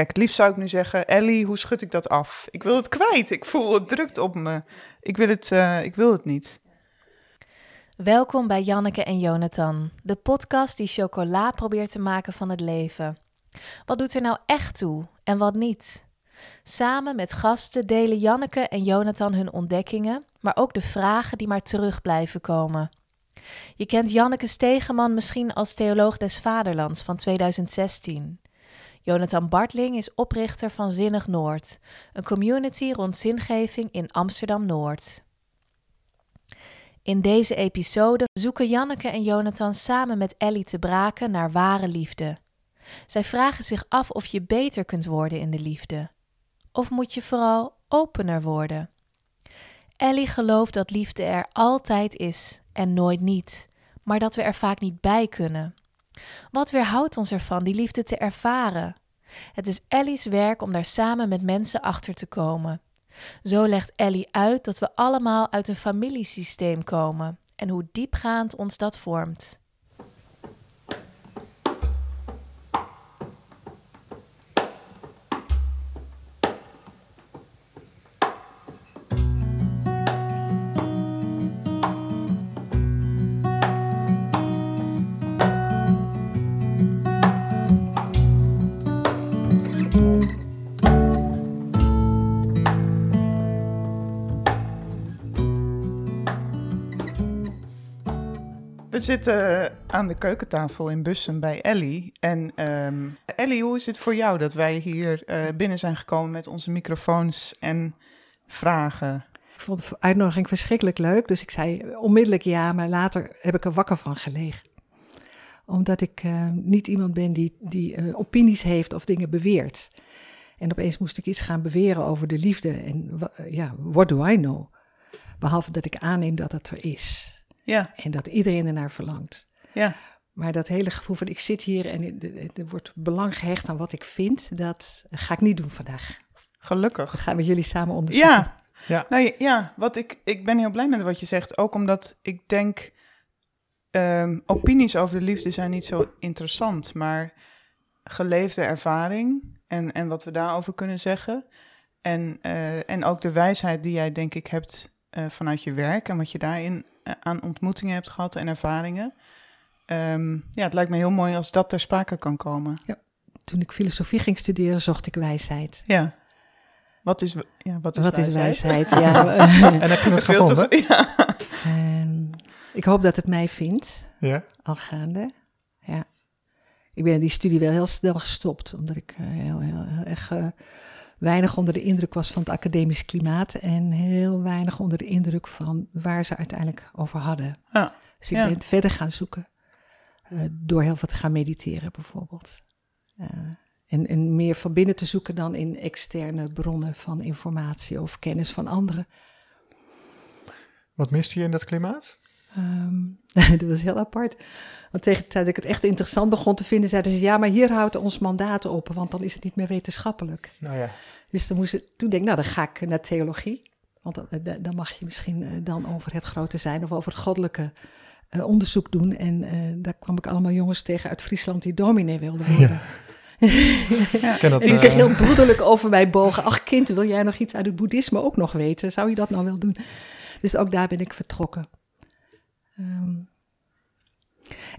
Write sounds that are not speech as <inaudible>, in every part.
Kijk, het liefst zou ik nu zeggen, Ellie, hoe schud ik dat af? Ik wil het kwijt. Ik voel het drukt op me. Ik wil het, uh, ik wil het niet. Welkom bij Janneke en Jonathan, de podcast die chocola probeert te maken van het leven. Wat doet er nou echt toe en wat niet? Samen met gasten delen Janneke en Jonathan hun ontdekkingen, maar ook de vragen die maar terug blijven komen. Je kent Janneke Stegeman misschien als theoloog des Vaderlands van 2016. Jonathan Bartling is oprichter van Zinnig Noord, een community rond zingeving in Amsterdam Noord. In deze episode zoeken Janneke en Jonathan samen met Ellie te braken naar ware liefde. Zij vragen zich af of je beter kunt worden in de liefde. Of moet je vooral opener worden? Ellie gelooft dat liefde er altijd is en nooit niet, maar dat we er vaak niet bij kunnen. Wat weerhoudt ons ervan die liefde te ervaren? Het is Ellie's werk om daar samen met mensen achter te komen. Zo legt Ellie uit dat we allemaal uit een familiesysteem komen en hoe diepgaand ons dat vormt. We zitten aan de keukentafel in Bussen bij Ellie. En um, Ellie, hoe is het voor jou dat wij hier uh, binnen zijn gekomen met onze microfoons en vragen? Ik vond de uitnodiging verschrikkelijk leuk, dus ik zei onmiddellijk ja, maar later heb ik er wakker van gelegen. Omdat ik uh, niet iemand ben die, die opinies heeft of dingen beweert. En opeens moest ik iets gaan beweren over de liefde. En ja, what do I know? Behalve dat ik aanneem dat het er is. Ja. En dat iedereen ernaar verlangt. Ja. Maar dat hele gevoel van ik zit hier en er wordt belang gehecht aan wat ik vind, dat ga ik niet doen vandaag. Gelukkig. Dat gaan we jullie samen onderzoeken. Ja. Ja. Nou, ja, wat ik, ik ben heel blij met wat je zegt. Ook omdat ik denk, um, opinies over de liefde zijn niet zo interessant. Maar geleefde ervaring en, en wat we daarover kunnen zeggen. En, uh, en ook de wijsheid die jij denk ik hebt uh, vanuit je werk en wat je daarin aan ontmoetingen hebt gehad en ervaringen. Um, ja, het lijkt me heel mooi als dat ter sprake kan komen. Ja. Toen ik filosofie ging studeren, zocht ik wijsheid. Ja. Wat is, ja, wat is wat wijsheid? Is wijsheid? <laughs> ja. en heb je het <laughs> gevonden? Ja. En ik hoop dat het mij vindt. Ja. Al gaande. Ja. Ik ben die studie wel heel snel gestopt, omdat ik uh, heel, heel, heel erg uh, weinig onder de indruk was van het academisch klimaat en heel weinig onder de indruk van waar ze uiteindelijk over hadden. Ja. Dus ik Ja. ben verder gaan zoeken uh, door heel veel te gaan mediteren bijvoorbeeld. Uh, en, en meer van binnen te zoeken dan in externe bronnen van informatie of kennis van anderen. Wat miste je in dat klimaat? Um, <laughs> dat was heel apart. Want tegen de tijd dat ik het echt interessant begon te vinden, zeiden ze: ja, maar hier houdt ons mandaat op, want dan is het niet meer wetenschappelijk. Nou ja. Dus dan moest toen denk ik, nou, dan ga ik naar theologie. Want dan, dan mag je misschien uh, dan over het grote zijn of over het goddelijke uh, onderzoek doen. En uh, daar kwam ik allemaal jongens tegen uit Friesland die dominee wilden worden. <laughs> Ja. ja. dat, en die zich heel broederlijk over mij bogen. Ach kind, wil jij nog iets uit het boeddhisme ook nog weten? Zou je dat nou wel doen? Dus ook daar ben ik vertrokken. Um,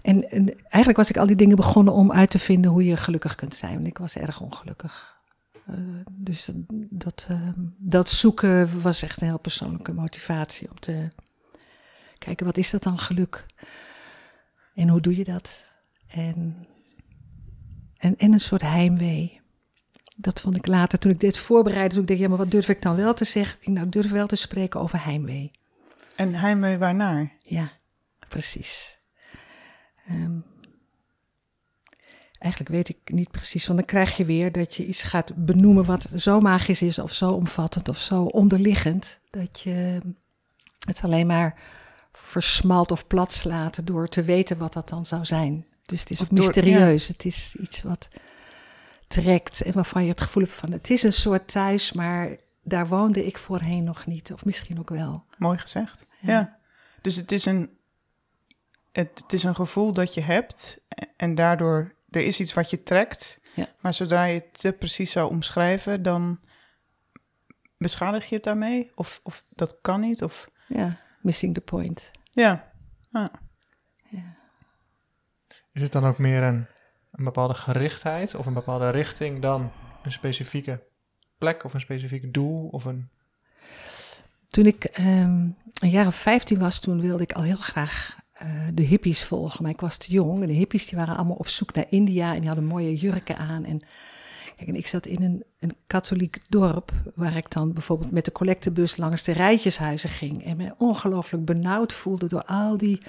en, en, eigenlijk was ik al die dingen begonnen om uit te vinden hoe je gelukkig kunt zijn. Want ik was erg ongelukkig. Uh, dus dat, uh, dat zoeken was echt een heel persoonlijke motivatie om te kijken, wat is dat dan geluk? En hoe doe je dat? En, en, en een soort heimwee. Dat vond ik later, toen ik dit voorbereidde, toen ik dacht, ja, maar wat durf ik dan wel te zeggen? Ik nou, durf wel te spreken over heimwee. En heimwee waarnaar? Ja, precies. Um, eigenlijk weet ik niet precies, want dan krijg je weer dat je iets gaat benoemen wat zo magisch is of zo omvattend of zo onderliggend, dat je het alleen maar versmalt of plat slaat door te weten wat dat dan zou zijn. Dus het is ook mysterieus. Ja. Het is iets wat trekt en waarvan je het gevoel hebt van het is een soort thuis, maar daar woonde ik voorheen nog niet, of misschien ook wel. Mooi gezegd. Ja. ja. Dus het is een het, het, is een gevoel dat je hebt en daardoor er is iets wat je trekt Ja. Maar zodra je het te precies zou omschrijven, dan beschadig je het daarmee? Of, of dat kan niet? Of Ja, missing the point. ja. Ah. Is het dan ook meer een, een bepaalde gerichtheid of een bepaalde richting dan een specifieke plek of een specifiek doel of een... Toen ik ehm, een jaar of 15 was, toen wilde ik al heel graag de hippies volgen. Maar ik was te jong. En de hippies die waren allemaal op zoek naar India en die hadden mooie jurken aan. En, kijk, en ik zat in een, een katholiek dorp, waar ik dan bijvoorbeeld met de collectebus langs de rijtjeshuizen ging. En me ongelooflijk benauwd voelde door al die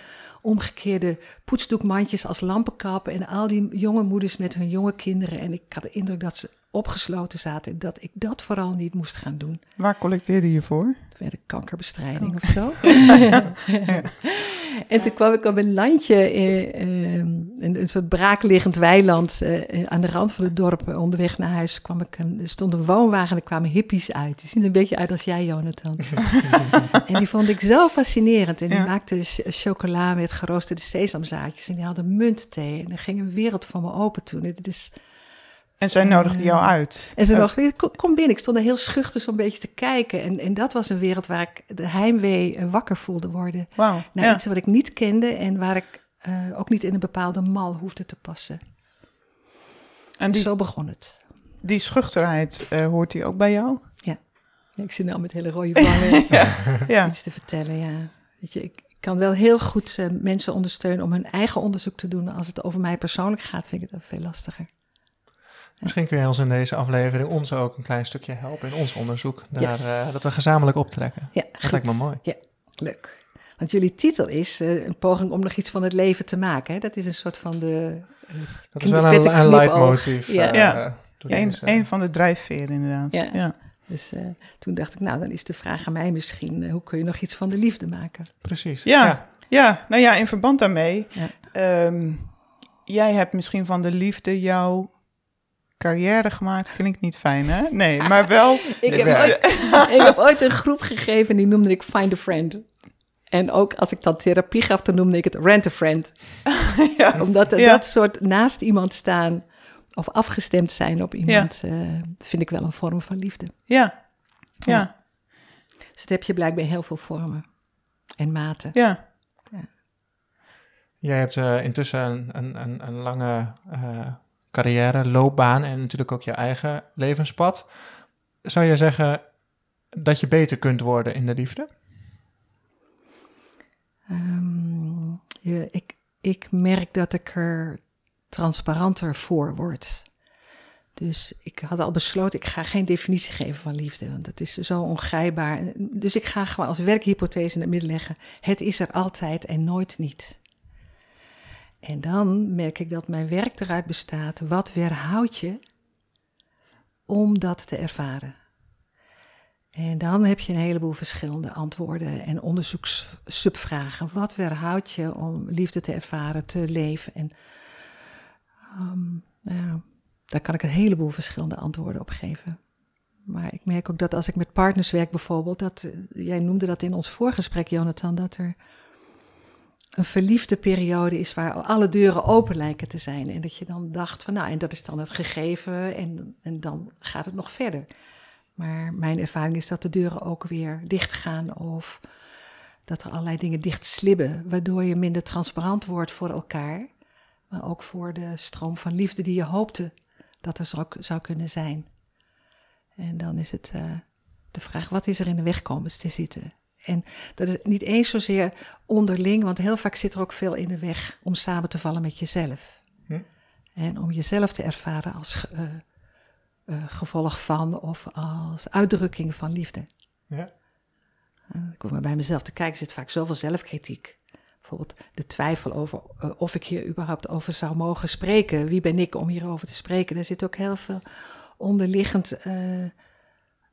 omgekeerde poetsdoekmandjes als lampenkappen. En al die jonge moeders met hun jonge kinderen. En ik had de indruk dat ze opgesloten zaten. En dat ik dat vooral niet moest gaan doen. Waar collecteerde je voor? Kankerbestrijding of zo. <laughs> En toen kwam ik op een landje, eh, eh, een, een soort braakliggend weiland eh, aan de rand van het dorp. eh, Onderweg naar huis kwam ik, er stond een woonwagen en er kwamen hippies uit. Die zien er een beetje uit als jij, Jonathan. <laughs> en die vond ik zo fascinerend. En die Ja. maakten ch- chocola met geroosterde sesamzaadjes. En die hadden muntthee. En er ging een wereld voor me open toen. Dit is... En zij nodigde jou uit. En ze dacht, kom, binnen. Ik stond er heel schuchter zo'n beetje te kijken. En, en dat was een wereld waar ik de heimwee eh, wakker voelde worden. Wauw. Naar ja. iets wat ik niet kende en waar ik eh, ook niet in een bepaalde mal hoefde te passen. En die, Zo begon het. die schuchterheid, eh, hoort die ook bij jou? Ja, ik zit nu al met hele rode wangen <laughs> Ja. <laughs> iets te vertellen, ja. Weet je, ik, kan wel heel goed mensen ondersteunen om hun eigen onderzoek te doen. Als het over mij persoonlijk gaat, vind ik het veel lastiger. Misschien kun je ons in deze aflevering ons ook een klein stukje helpen in ons onderzoek. Daar, Yes. eh, dat we gezamenlijk optrekken. Ja, Dat lijkt me mooi. Ja, leuk. Want jullie titel is eh, een poging om nog iets van het leven te maken. Hè? Dat is een soort van de... Dat is wel een, een leidmotief. Ja. Ja. Een, van de drijfveren, inderdaad. Ja. ja. Dus eh, toen dacht ik, nou, dan is de vraag aan mij misschien... hoe kun je nog iets van de liefde maken? Precies. Ja. Ja, nou ja, in verband daarmee. Ja. ehm, jij hebt misschien van de liefde jouw carrière gemaakt. Klinkt niet fijn, hè? Nee, maar wel. <laughs> Ik heb, ooit, <laughs> ik heb ooit een groep gegeven en die noemde ik Find a Friend. En ook als ik dan therapie gaf, dan noemde ik het Rent a Friend. <laughs> ja. Omdat Ja. dat soort naast iemand staan of afgestemd zijn op iemand, eh, vind ik wel een vorm van liefde. Ja. Ja. Dus dat heb je blijkbaar heel veel vormen en maten. Ja. Jij hebt eh, intussen een, een, een, een lange eh, carrière, loopbaan en natuurlijk ook je eigen levenspad. Zou je zeggen dat je beter kunt worden in de liefde? Ehm, ik, ik merk dat ik er transparanter voor word. Dus ik had al besloten, ik ga geen definitie geven van liefde, want dat is zo ongrijpbaar. Dus ik ga gewoon als werkhypothese in het midden leggen, het is er altijd en nooit niet. En dan merk ik dat mijn werk eruit bestaat, wat weerhoudt je om dat te ervaren? En dan heb je een heleboel verschillende antwoorden en onderzoekssubvragen. Wat weerhoudt je om liefde te ervaren, te leven? En ehm, nou daar kan ik een heleboel verschillende antwoorden op geven. Maar ik merk ook dat als ik met partners werk bijvoorbeeld, dat, eh, jij noemde dat in ons voorgesprek, Jonathan, dat er een verliefde periode is waar alle deuren open lijken te zijn. En dat je dan dacht van nou, en dat is dan het gegeven en, en dan gaat het nog verder. Maar mijn ervaring is dat de deuren ook weer dicht gaan of dat er allerlei dingen dicht slibben, waardoor je minder transparant wordt voor elkaar, maar ook voor de stroom van liefde die je hoopte dat er zou, zou kunnen zijn. En dan is het eh, de vraag, wat is er in de weg komen te zitten? En dat is niet eens zozeer onderling, want heel vaak zit er ook veel in de weg om samen te vallen met jezelf. Hm. En om jezelf te ervaren als eh, eh, gevolg van of als uitdrukking van liefde. Ja. Ik hoef maar bij mezelf te kijken, er zit vaak zoveel zelfkritiek. Bijvoorbeeld de twijfel over eh, of ik hier überhaupt over zou mogen spreken. Wie ben ik om hierover te spreken? Daar zit ook heel veel onderliggend. eh,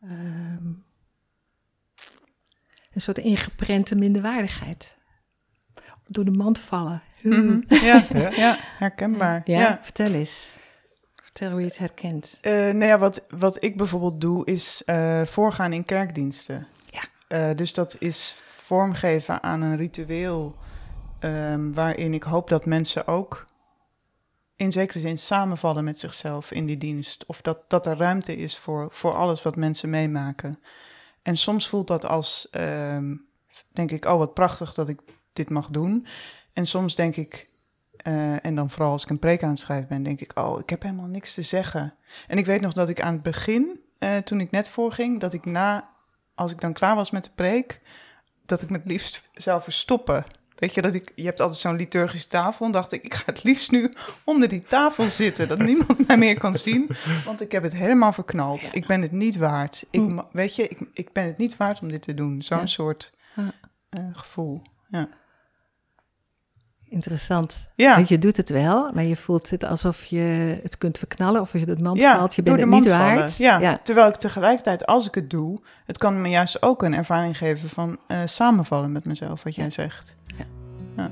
ehm, een soort ingeprente minderwaardigheid. Door de mand vallen. Mhm. ja. <laughs> Ja. ja, herkenbaar. Ja, ja. vertel eens. Vertel hoe je het herkent. Eh, nou ja, wat, wat ik bijvoorbeeld doe, is eh, voorgaan in kerkdiensten. Ja. Eh, dus dat is vormgeven aan een ritueel ehm, waarin ik hoop dat mensen ook in zekere zin samenvallen met zichzelf in die dienst. Of dat, dat er ruimte is voor, voor alles wat mensen meemaken. En soms voelt dat als, ehm, denk ik, oh wat prachtig dat ik dit mag doen. En soms denk ik, eh, en dan vooral als ik een preek aan het schrijven ben, denk ik, oh, ik heb helemaal niks te zeggen. En ik weet nog dat ik aan het begin, eh, toen ik net voorging, dat ik na, als ik dan klaar was met de preek, dat ik me het liefst zou verstoppen. Weet je, dat ik, je hebt altijd zo'n liturgische tafel. En dacht ik, ik ga het liefst nu onder die tafel zitten. Dat niemand mij meer kan zien. Want ik heb het helemaal verknald. Ik ben het niet waard. Ik, Hm. weet je, ik, ik ben het niet waard om dit te doen. Zo'n Ja. soort eh, gevoel. Ja. Interessant. Ja. Want je doet het wel, maar je voelt het alsof je het kunt verknallen of als je het mand ja, valt. Je bent het niet waard. Ja, ja. terwijl ik tegelijkertijd, als ik het doe, het kan me juist ook een ervaring geven van eh, samenvallen met mezelf, wat jij zegt. Eh,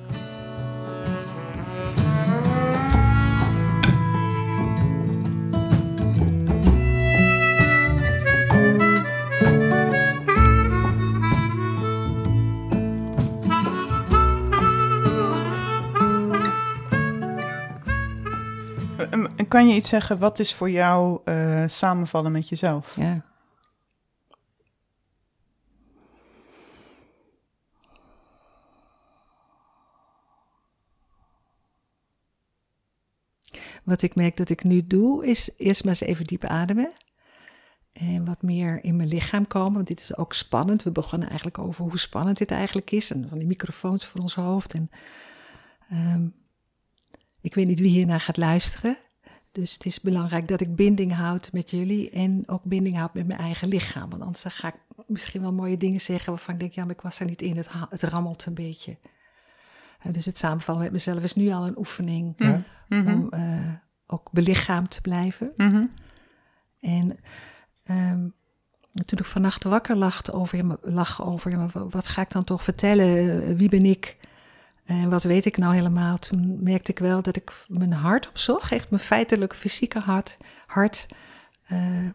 Kan je iets zeggen, wat is voor jou eh, samenvallen met jezelf? Ja. Wat ik merk dat ik nu doe, is eerst maar eens even diep ademen. En wat meer in mijn lichaam komen, want dit is ook spannend. We begonnen eigenlijk over hoe spannend dit eigenlijk is. En van die microfoons voor ons hoofd. En ehm, ik weet niet wie hiernaar gaat luisteren. Dus het is belangrijk dat ik binding houd met jullie en ook binding houd met mijn eigen lichaam. Want anders ga ik misschien wel mooie dingen zeggen waarvan ik denk, ja, maar ik was er niet in, het, het rammelt een beetje. Dus het samenvallen met mezelf is nu al een oefening Ja. Mhm. om eh, ook belichaamd te blijven. Mhm. En ehm, toen ik vannacht wakker lag over, lag over wat ga ik dan toch vertellen? Wie ben ik? En wat weet ik nou helemaal? Toen merkte ik wel dat ik mijn hart opzocht, echt mijn feitelijk fysieke hart. hart eh,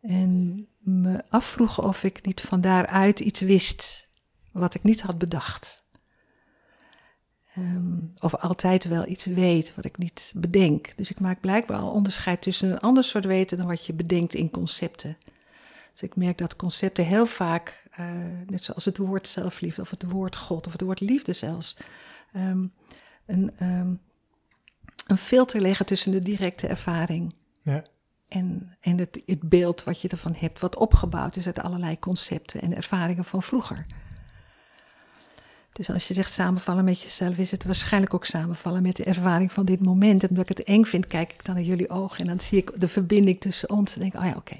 en me afvroeg of ik niet van daaruit iets wist wat ik niet had bedacht. Ehm, of altijd wel iets weet wat ik niet bedenk. Dus ik maak blijkbaar al onderscheid tussen een ander soort weten dan wat je bedenkt in concepten. Dus ik merk dat concepten heel vaak, eh, net zoals het woord zelfliefde of het woord God of het woord liefde zelfs, ehm, een, ehm, een filter leggen tussen de directe ervaring Ja. en, en het, het beeld wat je ervan hebt, wat opgebouwd is uit allerlei concepten en ervaringen van vroeger. Dus als je zegt samenvallen met jezelf, is het waarschijnlijk ook samenvallen met de ervaring van dit moment. En omdat ik het eng vind, kijk ik dan naar jullie ogen en dan zie ik de verbinding tussen ons. En denk oh ja, oké.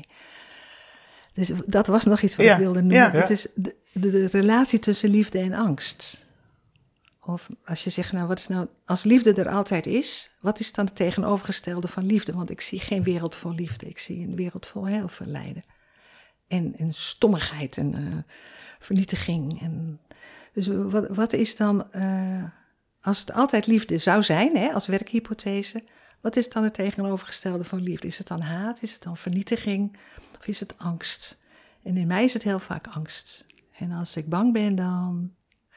Dus dat was nog iets wat Ja, ik wilde noemen. ja. Het is de, de, de relatie tussen liefde en angst. Of als je zegt, nou wat is nou, als liefde er altijd is, wat is dan het tegenovergestelde van liefde? Want ik zie geen wereld vol liefde, ik zie een wereld vol heel veel lijden. En, en stommigheid en eh, vernietiging. En, dus wat, wat is dan, eh, als het altijd liefde zou zijn, hè, als werkhypothese, wat is dan het tegenovergestelde van liefde? Is het dan haat, is het dan vernietiging of is het angst? En in mij is het heel vaak angst. En als ik bang ben, dan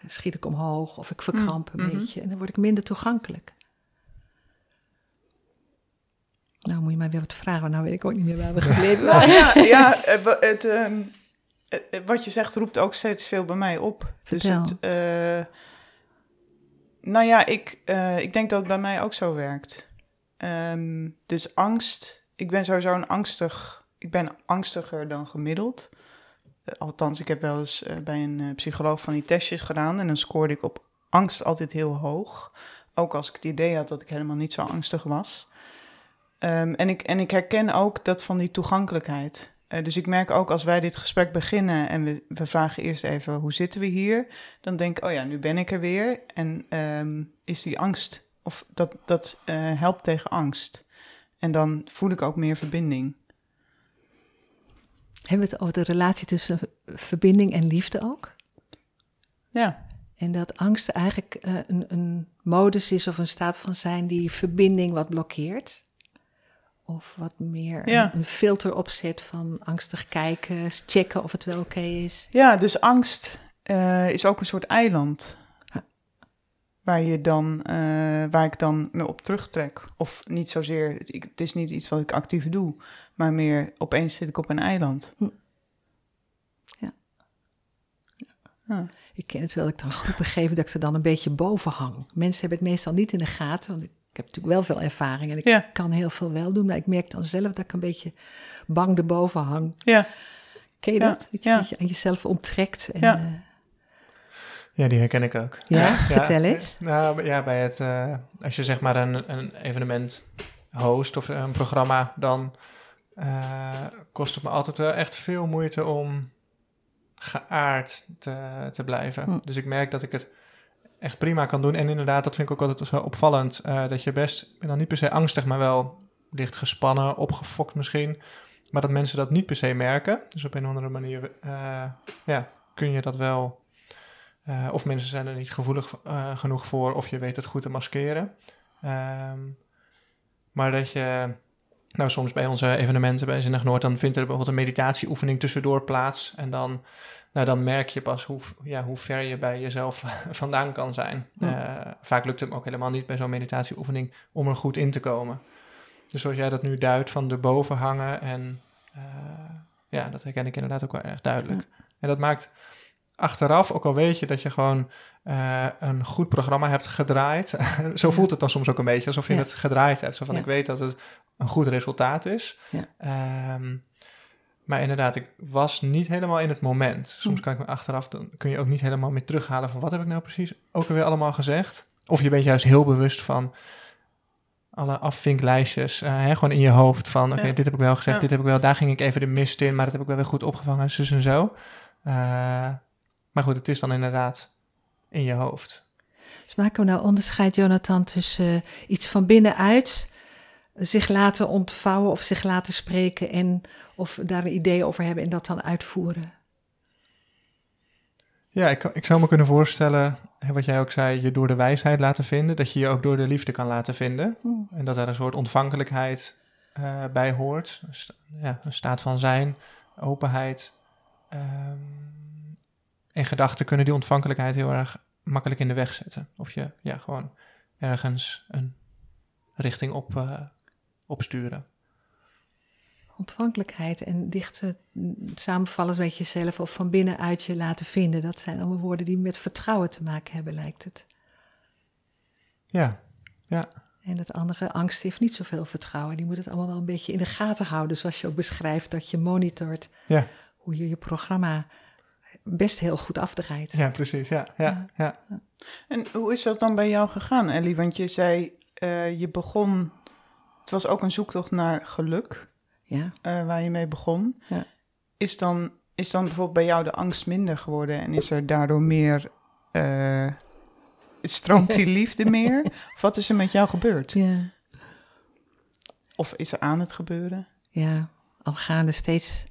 schiet ik omhoog of ik verkramp een Mhm. beetje. En dan word ik minder toegankelijk. Nou, moet je maar weer wat vragen, want nou weet ik ook niet meer waar we gebleven <laughs> waren. ja, ja eh, het, ehm, eh, eh, wat je zegt roept ook steeds veel bij mij op. Vertel. Dus het, eh, nou ja, ik, eh, ik denk dat het bij mij ook zo werkt. Ehm, dus angst, ik ben sowieso een angstig, ik ben angstiger dan gemiddeld. Eh, althans, ik heb wel eens eh, bij een eh, psycholoog van die testjes gedaan en dan scoorde ik op angst altijd heel hoog. Ook als ik het idee had dat ik helemaal niet zo angstig was. Ehm, en, ik, en ik herken ook dat van die toegankelijkheid. Dus ik merk ook als wij dit gesprek beginnen en we, we vragen eerst even hoe zitten we hier, dan denk ik, oh ja, nu ben ik er weer. En ehm, is die angst, of dat, dat helpt tegen angst. En dan voel ik ook meer verbinding. Hebben we het over de relatie tussen verbinding en liefde ook? Ja, En dat angst eigenlijk eh, een, een modus is of een staat van zijn die verbinding wat blokkeert. Of wat meer Ja. een, een filter opzet van angstig kijken, checken of het wel oké is. ja dus angst eh, is ook een soort eiland. Ja. waar, je dan, eh, waar ik dan me op terugtrek. Of niet zozeer, het is niet iets wat ik actief doe, maar meer opeens zit ik op een eiland. Hm. Ja. Ja. Ik ken het wel, dat ik dan groepen geef dat ik er dan een beetje boven hang. Mensen hebben het meestal niet in de gaten, want ik heb natuurlijk wel veel ervaring en ik Ja. kan heel veel wel doen, maar ik merk dan zelf dat ik een beetje bang erboven hang. Ja, Ken je Ja, dat? Dat je, ja. dat je aan jezelf onttrekt. En, Ja. eh, Ja, die herken ik ook. Ja? Vertel eens. Nou, ja, bij het, eh, als je zeg maar een, een evenement host of een programma, dan eh, kost het me altijd wel echt veel moeite om geaard te, te blijven. Hm. Dus ik merk dat ik het echt prima kan doen. En inderdaad, dat vind ik ook altijd zo opvallend, eh, dat je best, ik ben dan niet per se angstig, maar wel licht gespannen, opgefokt misschien. Maar dat mensen dat niet per se merken. Dus op een of andere manier eh, ja, kun je dat wel of mensen zijn er niet gevoelig genoeg voor, of je weet het goed te maskeren. Ehm, maar dat je, nou soms bij onze evenementen bij Zinnig Noord, dan vindt er bijvoorbeeld een meditatieoefening tussendoor plaats. En dan, nou, dan merk je pas hoe, ja, hoe ver je bij jezelf <laughs> vandaan kan zijn. Ja. Eh, vaak lukt het ook helemaal niet bij zo'n meditatieoefening om er goed in te komen. Dus zoals jij dat nu duidt, van erboven hangen en eh, ja, dat herken ik inderdaad ook wel erg duidelijk. En dat maakt achteraf, ook al weet je dat je gewoon eh, een goed programma hebt gedraaid. <laughs> Zo voelt het dan soms ook een beetje alsof je Ja. het gedraaid hebt. Zo van Ja. ik weet dat het een goed resultaat is. Ja. Ehm, maar inderdaad, ik was niet helemaal in het moment. Soms Hm. kan ik me achteraf, dan kun je ook niet helemaal meer terughalen van wat heb ik nou precies ook alweer allemaal gezegd. Of je bent juist heel bewust van alle afvinklijstjes, eh, hè, gewoon in je hoofd van oké, Ja. dit heb ik wel gezegd, Ja. dit heb ik wel, daar ging ik even de mist in, maar dat heb ik wel weer goed opgevangen, zus en zo. Eh, maar goed, het is dan inderdaad in je hoofd. Dus maken we nou onderscheid, Jonathan, tussen eh, iets van binnenuit zich laten ontvouwen of zich laten spreken en of daar een idee over hebben en dat dan uitvoeren. Ja, ik, ik zou me kunnen voorstellen, hè, wat jij ook zei, je door de wijsheid laten vinden, dat je je ook door de liefde kan laten vinden. Hm. En dat er een soort ontvankelijkheid eh, bij hoort. Ja, een staat van zijn, openheid. Ehm, en gedachten kunnen die ontvankelijkheid heel erg makkelijk in de weg zetten. Of je ja, gewoon ergens een richting op, eh, opsturen. Ontvankelijkheid en dichte samenvallen met jezelf of van binnenuit je laten vinden. Dat zijn allemaal woorden die met vertrouwen te maken hebben, lijkt het. Ja, ja, En het andere, angst heeft niet zoveel vertrouwen. Die moet het allemaal wel een beetje in de gaten houden, zoals je ook beschrijft, dat je monitort ja, hoe je je programma best heel goed afdraait. ja precies. Ja, ja, ja. En hoe is dat dan bij jou gegaan, Ellie? Want je zei, eh, je begon... Het was ook een zoektocht naar geluk, Ja. eh, waar je mee begon. Ja. Is, dan, is dan bijvoorbeeld bij jou de angst minder geworden... en is er daardoor meer... eh, stroomt die <laughs> liefde meer? Of wat is er met jou gebeurd? ja. Of is er aan het gebeuren? Ja, al gaande steeds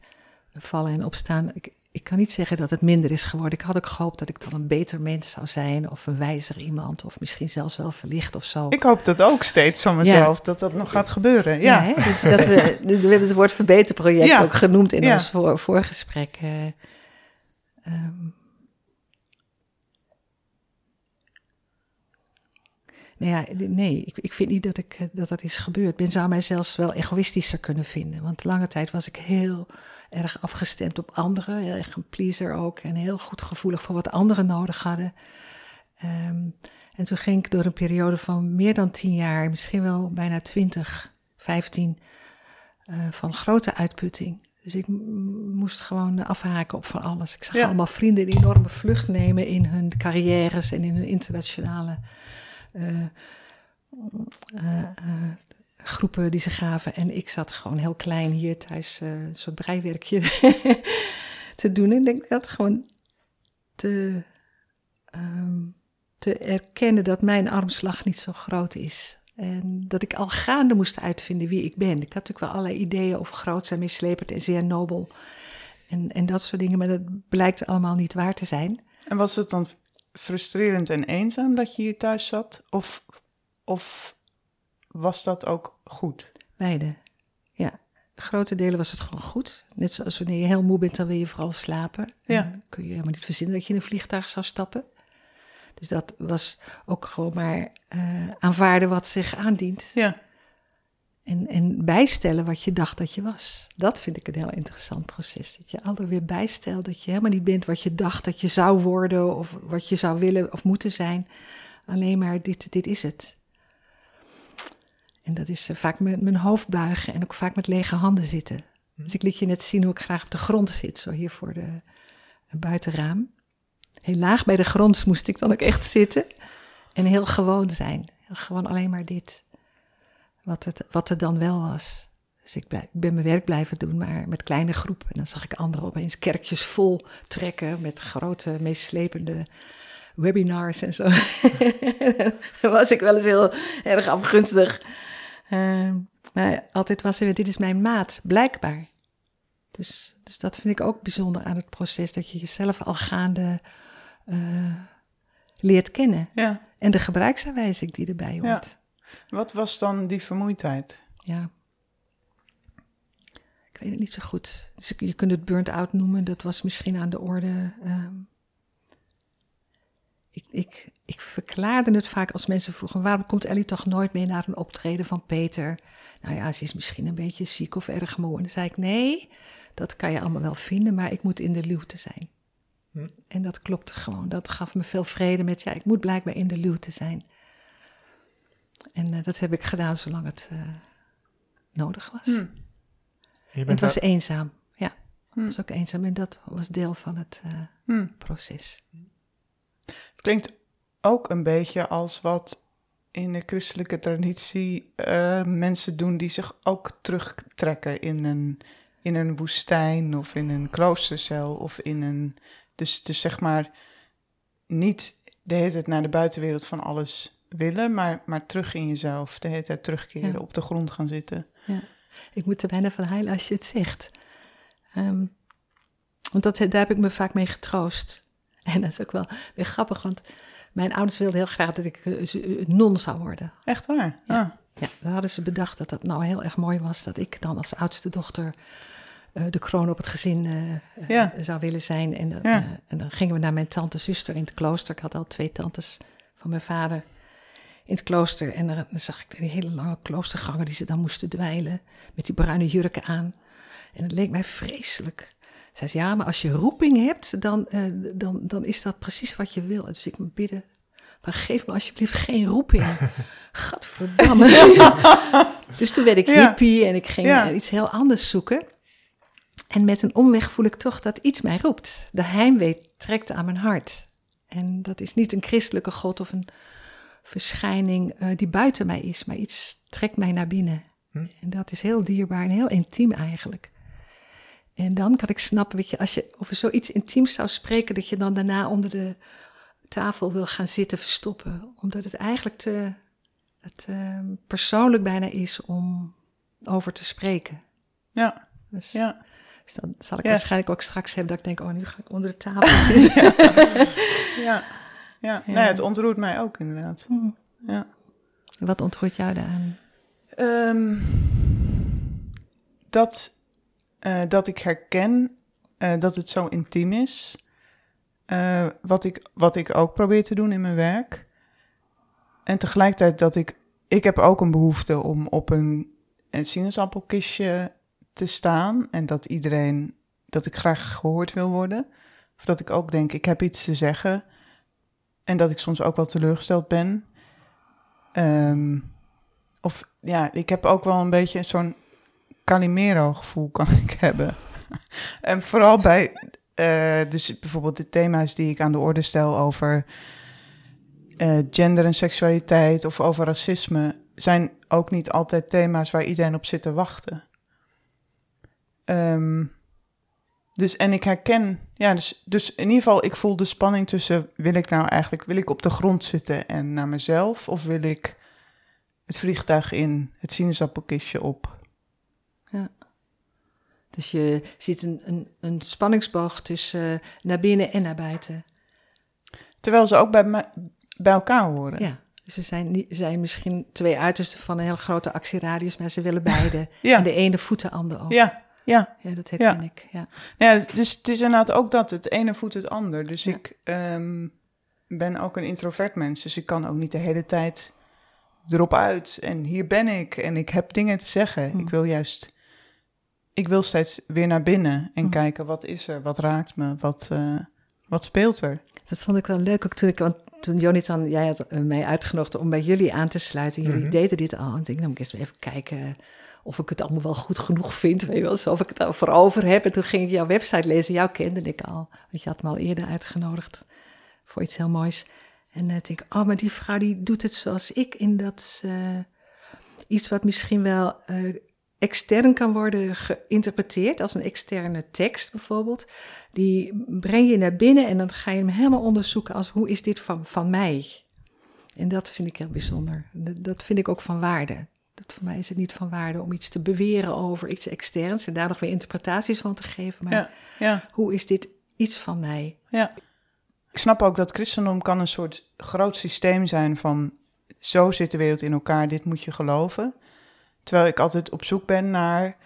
vallen en opstaan. Ik, ik kan niet zeggen dat het minder is geworden. Ik had ook gehoopt dat ik dan een beter mens zou zijn, of een wijzer iemand, of misschien zelfs wel verlicht of zo. Ik hoop dat ook steeds van mezelf, dat dat nog gaat gebeuren. Ja, hè? Dus dat we, <laughs> we hebben het woord verbeterproject Ja. ook genoemd in ons voor, voorgesprek. eh. Ehm. nou ja, nee, ik, ik vind niet dat, ik, eh, dat dat is gebeurd. Men zou mij zelfs wel egoïstischer kunnen vinden. Want lange tijd was ik heel erg afgestemd op anderen. Heel erg een pleaser ook. En heel goed gevoelig voor wat anderen nodig hadden. Ehm, en toen ging ik door een periode van meer dan tien jaar, misschien wel bijna twintig, vijftien, eh, van grote uitputting. Dus ik moest gewoon afhaken op van alles. Ik zag Ja. allemaal vrienden een enorme vlucht nemen in hun carrières en in hun internationale eh, eh, groepen die ze gaven. En ik zat gewoon heel klein hier thuis eh, een soort breiwerkje <laughs> te doen. En ik denk dat gewoon te, ehm, te erkennen dat mijn armslag niet zo groot is. En dat ik al gaande moest uitvinden wie ik ben. Ik had natuurlijk wel allerlei ideeën over groot zijn, meeslepend en zeer nobel. En, en dat soort dingen, maar dat blijkt allemaal niet waar te zijn. En was het dan frustrerend en eenzaam dat je hier thuis zat? Of, of was dat ook goed? Beide. Ja, grote delen was het gewoon goed. Net zoals wanneer je heel moe bent, dan wil je vooral slapen. En Ja. Dan kun je helemaal niet verzinnen dat je in een vliegtuig zou stappen. Dus dat was ook gewoon maar eh, aanvaarden wat zich aandient. Ja. En, en bijstellen wat je dacht dat je was. Dat vind ik een heel interessant proces. Dat je altijd weer bijstelt dat je helemaal niet bent wat je dacht dat je zou worden. Of wat je zou willen of moeten zijn. Alleen maar dit, dit is het. En dat is eh, vaak met mijn hoofd buigen en ook vaak met lege handen zitten. Dus ik liet je net zien hoe ik graag op de grond zit, zo hier voor de eh, buitenraam. Heel laag bij de grond moest ik dan ook echt zitten. En heel gewoon zijn. Gewoon alleen maar dit. Wat, het, wat er dan wel was. Dus ik, ben mijn werk blijven doen, maar met kleine groepen. En dan zag ik anderen opeens kerkjes vol trekken met grote, meeslepende webinars en zo. <laughs> dan was ik wel eens heel erg afgunstig. Eh, maar altijd was er weer, dit is mijn maat, blijkbaar. Dus, dus dat vind ik ook bijzonder aan het proces, dat je jezelf al gaande eh, leert kennen. ja. En de gebruiksaanwijzing die erbij hoort. Wat was dan die vermoeidheid? Ja. Ik weet het niet zo goed. Dus je kunt het burnt-out noemen, dat was misschien aan de orde. ehm. Ik, ik, ik verklaarde het vaak als mensen vroegen: waarom komt Ellie toch nooit mee naar een optreden van Peter? Nou ja, ze is misschien een beetje ziek of erg moe. En dan zei ik: nee, dat kan je allemaal wel vinden, maar ik moet in de luwte zijn. Hm. En dat klopte gewoon. Dat gaf me veel vrede met: ja, ik moet blijkbaar in de luwte zijn. En eh, dat heb ik gedaan zolang het eh, nodig was. Hm. Het was eenzaam. Ja, Hm. het was ook eenzaam. En dat was deel van het eh, Hm. proces. Het klinkt ook een beetje als wat in de christelijke traditie eh, mensen doen die zich ook terugtrekken in een, in een woestijn of in een kloostercel of in een. Dus, dus zeg maar niet de hele tijd naar de buitenwereld van alles willen, maar, maar terug in jezelf. De hele tijd terugkeren, Ja. op de grond gaan zitten. Ik moet er bijna van huilen als je het zegt. Ehm, want dat, daar heb ik me vaak mee getroost. <laughs> En dat is ook wel weer grappig, want mijn ouders wilden heel graag dat ik eh, eh, non zou worden. Echt waar? Ja. Ah, Ja, dan hadden ze bedacht dat dat nou heel erg mooi was dat ik dan als oudste dochter eh, de kroon op het gezin Ja. zou willen zijn. En, Ja. en dan gingen we naar mijn tante zuster in het klooster. Ik had al twee tantes van mijn vader in het klooster. En dan, dan zag ik die hele lange kloostergangen die ze dan moesten dweilen met die bruine jurken aan. En het leek mij vreselijk. Zei ze, ja, maar als je roeping hebt, dan, eh, dan, dan is dat precies wat je wil. Dus ik moet bidden, maar geef me alsjeblieft geen roeping. <laughs> Gadverdamme. <laughs> dus toen werd ik hippie en ik ging Ja. eh, iets heel anders zoeken. En met een omweg voel ik toch dat iets mij roept. De heimwee trekt aan mijn hart. En dat is niet een christelijke God of een verschijning eh, die buiten mij is, maar iets trekt mij naar binnen. Hm. En dat is heel dierbaar en heel intiem eigenlijk. En dan kan ik snappen, weet je, als je over zoiets intiems zou spreken, dat je dan daarna onder de tafel wil gaan zitten verstoppen. Omdat het eigenlijk te het, eh, persoonlijk bijna is om over te spreken. ja, Dus, ja. dus dan zal ik Ja. waarschijnlijk ook straks hebben dat ik denk, oh, nu ga ik onder de tafel <laughs> zitten. ja. Ja, Ja. Nee, het ontroert mij ook inderdaad. Hm. Ja. Wat ontroert jou daaraan? Ehm, dat, eh, dat ik herken eh, dat het zo intiem is. Eh, wat, ik, wat ik ook probeer te doen in mijn werk. En tegelijkertijd dat ik... Ik heb ook een behoefte om op een, een sinaasappelkistje te staan. En dat iedereen... Dat ik graag gehoord wil worden. Of dat ik ook denk, ik heb iets te zeggen. En dat ik soms ook wel teleurgesteld ben. Ehm, of ja, ik heb ook wel een beetje zo'n Calimero-gevoel kan <laughs> ik hebben. en vooral bij, eh, dus bijvoorbeeld de thema's die ik aan de orde stel over eh, gender en seksualiteit of over racisme, zijn ook niet altijd thema's waar iedereen op zit te wachten. Ehm, dus en ik herken, ja, dus, dus in ieder geval, ik voel de spanning tussen, wil ik nou eigenlijk, wil ik op de grond zitten en naar mezelf, of wil ik het vliegtuig in, het sinaasappelkistje op? Dus je ziet een, een, een spanningsboog tussen eh, naar binnen en naar buiten. Terwijl ze ook bij, bij elkaar horen. Ja. Er zijn, niet- zijn misschien twee uitersten van een heel grote actieradius, maar ze willen <laughs> beide. Ja. En de ene voedt de ander ook. ja, ja. Ja, dat herken ik. Ja. ja. Dus het is inderdaad ook dat, het ene voedt het ander. Dus Ja. ik, ehm, ben ook een introvert mens, dus ik kan ook niet de hele tijd erop uit. En hier ben ik en ik heb dingen te zeggen. Ik wil juist, ik wil steeds weer naar binnen en Hm. kijken wat is er, wat raakt me, wat, eh, wat speelt er. Dat vond ik wel leuk ook toen ik, want toen Jonathan, jij had eh, mij uitgenodigd om bij jullie aan te sluiten. Jullie Mhm. deden dit al. En ik denk, nou moet ik eens even kijken of ik het allemaal wel goed genoeg vind. Weet je wel, of ik het over over heb. En toen ging ik jouw website lezen. Jou kende ik al. Want je had me al eerder uitgenodigd voor iets heel moois. En dan denk ik, oh, maar die vrouw die doet het zoals ik. In dat iets wat misschien wel eh, extern kan worden geïnterpreteerd. Als een externe tekst bijvoorbeeld. Die breng je naar binnen en dan ga je hem helemaal onderzoeken als hoe is dit van, van mij? En dat vind ik heel bijzonder. Dat, vind ik ook van waarde. Dat voor mij is het niet van waarde om iets te beweren over iets externs en daar nog weer interpretaties van te geven. Maar Ja, ja. hoe is dit iets van mij? Ja. Ik snap ook dat christendom kan een soort groot systeem zijn van zo zit de wereld in elkaar, dit moet je geloven. Terwijl ik altijd op zoek ben naar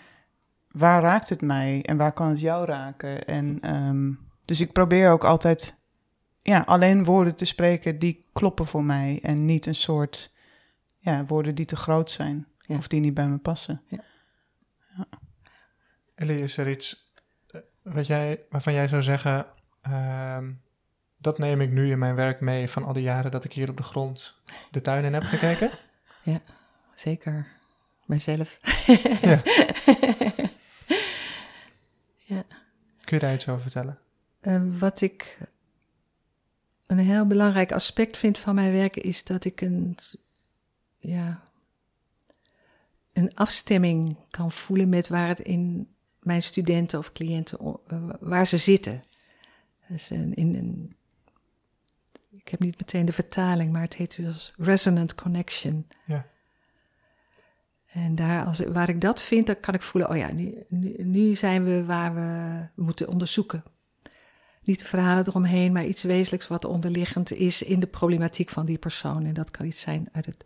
waar raakt het mij en waar kan het jou raken. En ehm, dus ik probeer ook altijd ja, alleen woorden te spreken die kloppen voor mij en niet een soort ja, woorden die te groot zijn Ja. of die niet bij me passen. Ellie, is er iets eh, wat jij, waarvan jij zou zeggen, ehm, dat neem ik nu in mijn werk mee van al die jaren dat ik hier op de grond de tuin in heb gekeken? <laughs> Zeker. Mijzelf. <laughs> Ja. <laughs> Ja. Kun je daar iets over vertellen? Eh, wat ik een heel belangrijk aspect vind van mijn werk is dat ik een, ja, een afstemming kan voelen met waar het in mijn studenten of cliënten eh, waar ze zitten. Dus een, in een, ik heb niet meteen de vertaling, maar het heet dus resonant connection. Ja. En daar, als, waar ik dat vind, dan kan ik voelen, oh ja, nu, nu, zijn we waar we moeten onderzoeken. Niet de verhalen eromheen, maar iets wezenlijks wat onderliggend is in de problematiek van die persoon. En dat kan iets zijn uit het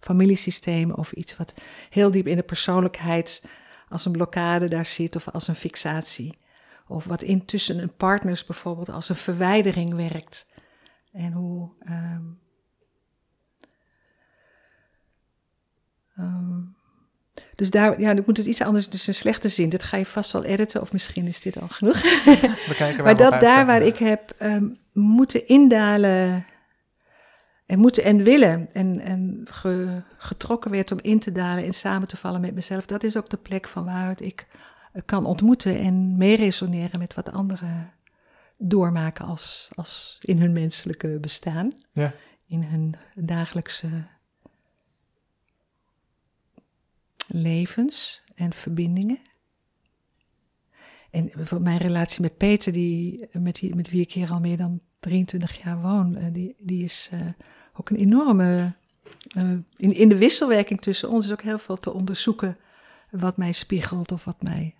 familiesysteem of iets wat heel diep in de persoonlijkheid als een blokkade daar zit of als een fixatie. Of wat intussen een partners bijvoorbeeld als een verwijdering werkt. En hoe. ehm, dus daar, ja, ik moet het iets anders, het is een slechte zin. Dit ga je vast wel editen, of misschien is dit al genoeg. <laughs> We kijken waar Maar dat daar waar ik heb ehm, moeten indalen en moeten en willen en, en ge- getrokken werd om in te dalen en samen te vallen met mezelf, dat is ook de plek van waaruit ik kan ontmoeten en meeresoneren met wat anderen doormaken als, als in hun menselijke bestaan, Ja. in hun dagelijkse levens en verbindingen. En mijn relatie met Peter, die, met, die, met wie ik hier al meer dan 23 jaar woon, eh, die, die is eh, ook een enorme. eh, in, in de wisselwerking tussen ons is ook heel veel te onderzoeken wat mij spiegelt of wat mij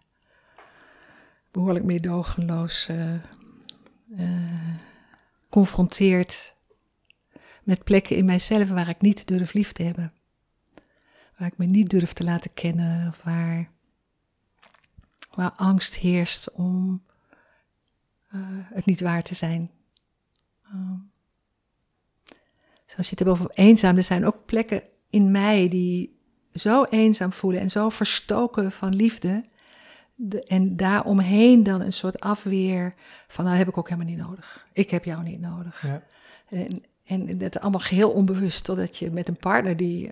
behoorlijk meedogenloos eh, confronteert met plekken in mijzelf waar ik niet durf lief te hebben. Waar ik me niet durf te laten kennen of waar waar angst heerst om eh, het niet waar te zijn. Uh, zoals je het hebt over eenzaam, er zijn ook plekken in mij die zo eenzaam voelen en zo verstoken van liefde. De, en daaromheen dan een soort afweer van, nou heb ik ook helemaal niet nodig. Ik heb jou niet nodig. Ja. En, en dat allemaal geheel onbewust, totdat je met een partner die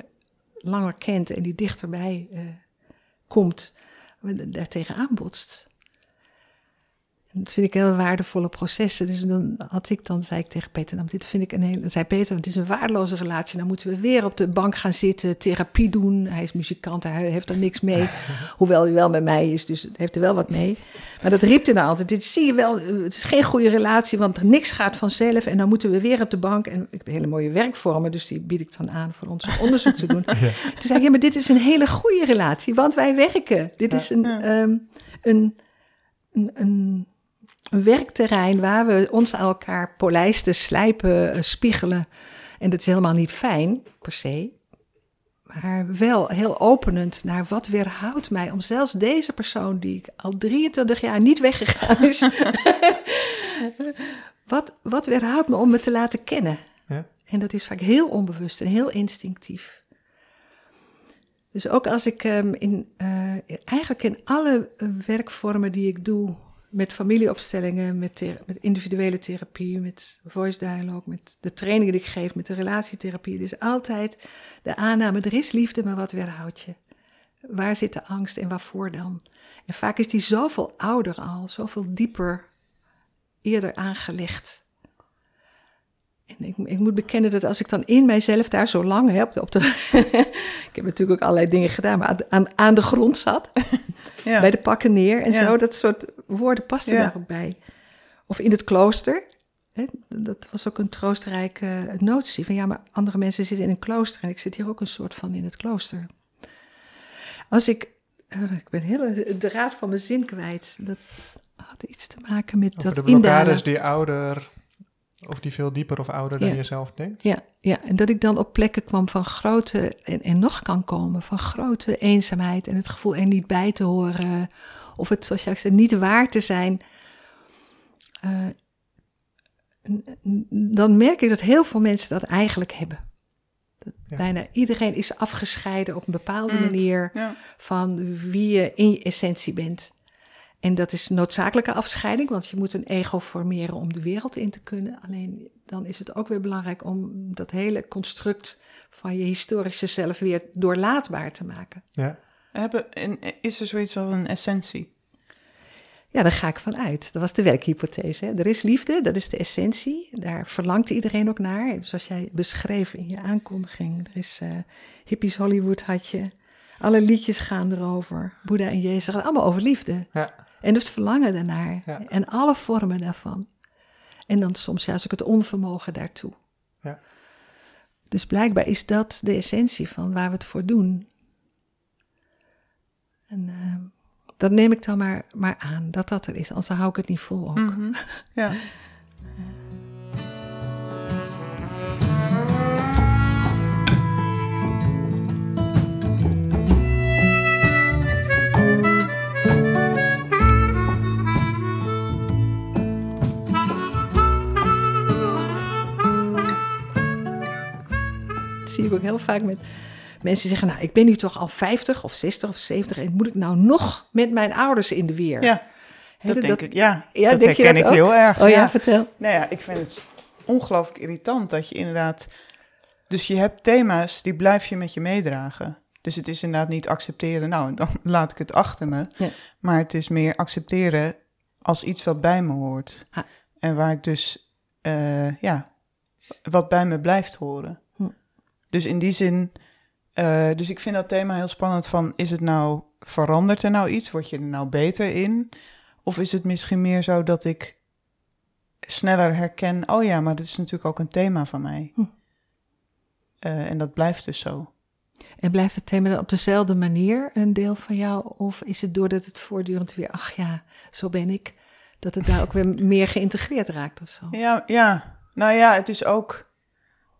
langer kent en die dichterbij uh, komt, daar tegenaan botst. En dat vind ik heel waardevolle processen. Dus dan had ik dan, zei ik tegen Peter, nou, dit vind ik een hele, zei Peter, het is een waardeloze relatie. Dan moeten we weer op de bank gaan zitten, therapie doen. Hij is muzikant, hij heeft er niks mee. <laughs> Hoewel hij wel met mij is, dus heeft er wel wat mee. Maar dat riep hij nou altijd. Dit zie je wel, het is geen goede relatie, want niks gaat vanzelf. En dan moeten we weer op de bank. En ik heb hele mooie werkvormen, dus die bied ik dan aan voor ons onderzoek te doen. <laughs> Ja. Toen zei ik, ja, maar dit is een hele goede relatie, want wij werken. Dit is een, ja. um, een, een, een, een, werkterrein waar we ons aan elkaar polijsten, slijpen, uh, spiegelen. En dat is helemaal niet fijn, per se. Maar wel heel openend naar wat weerhoudt mij om zelfs deze persoon die ik al 23 jaar niet weggegaan is. <laughs> wat, wat weerhoudt me om me te laten kennen? Ja. En dat is vaak heel onbewust en heel instinctief. Dus ook als ik ehm, in, eh, eigenlijk in alle werkvormen die ik doe, met familieopstellingen, met, met individuele therapie, met voice dialogue, met de trainingen die ik geef, met de relatietherapie, er is altijd de aanname, er is liefde, maar wat weerhoudt je? Waar zit de angst en waarvoor dan? En vaak is die zoveel ouder al, zoveel dieper, eerder aangelegd. En ik, ik moet bekennen dat als ik dan in mijzelf daar zo lang heb, op de, <laughs> ik heb natuurlijk ook allerlei dingen gedaan, maar aan, aan, aan de grond zat, <laughs> Ja. bij de pakken neer en Ja. zo, dat soort woorden pasten Ja. daar ook bij. Of in het klooster, hè, dat was ook een troostrijke notie, van ja, maar andere mensen zitten in een klooster en ik zit hier ook een soort van in het klooster. Als ik, eh, ik ben heel de draad van mijn zin kwijt, dat had iets te maken met Over dat de blokkades indalen. die ouder, of die veel dieper of ouder dan Ja. je zelf denkt. Ja, ja, en dat ik dan op plekken kwam van grote, en, en nog kan komen, van grote eenzaamheid en het gevoel er niet bij te horen. Of het, zoals jij zei, niet waar te zijn. Eh, dan merk ik dat heel veel mensen dat eigenlijk hebben. Dat Ja. Bijna iedereen is afgescheiden op een bepaalde Mm. manier Ja. van wie je in je essentie bent. En dat is noodzakelijke afscheiding, want je moet een ego formeren om de wereld in te kunnen. Alleen dan is het ook weer belangrijk om dat hele construct van je historische zelf weer doorlaatbaar te maken. Ja. Hebben, en is er zoiets als een essentie? Ja, daar ga ik van uit. Dat was de werkhypothese. Hè. Er is liefde, dat is de essentie. Daar verlangt iedereen ook naar. Zoals jij beschreef in je aankondiging. Er is eh, hippies Hollywood had je. Alle liedjes gaan erover. Boeddha en Jezus gaan allemaal over liefde. Ja. En het verlangen daarnaar. Ja. En alle vormen daarvan. En dan soms juist ook het onvermogen daartoe. Ja. Dus blijkbaar is dat de essentie van waar we het voor doen. En eh, dat neem ik dan maar, maar aan, dat dat er is. Anders hou ik het niet vol ook. Mhm. Ja. <laughs> zie ik ook heel vaak met mensen zeggen... nou, ik ben nu toch al 50 of 60 of 70... en moet ik nou nog met mijn ouders in de weer? ja, dat denk ik. Ja, Ja, dat denk je herken dat ik ook? heel erg. Oh ja, vertel. Nou ja, ik vind het ongelooflijk irritant dat je inderdaad... Dus je hebt thema's, die blijf je met je meedragen. Dus het is inderdaad niet accepteren, nou, dan <laughs> laat ik het achter me. Ja. Maar het is meer accepteren als iets wat bij me hoort. Ah. En waar ik dus, eh, ja, wat bij me blijft horen. Dus in die zin, eh, dus ik vind dat thema heel spannend van, is het nou, verandert er nou iets? Word je er nou beter in? Of is het misschien meer zo dat ik sneller herken, oh ja, maar dit is natuurlijk ook een thema van mij. Hm. Eh, en dat blijft dus zo. En blijft het thema dan op dezelfde manier een deel van jou? Of is het doordat het voortdurend weer, ach ja, zo ben ik, dat het daar ook weer meer geïntegreerd raakt of zo? Ja, ja. Nou ja, het is ook.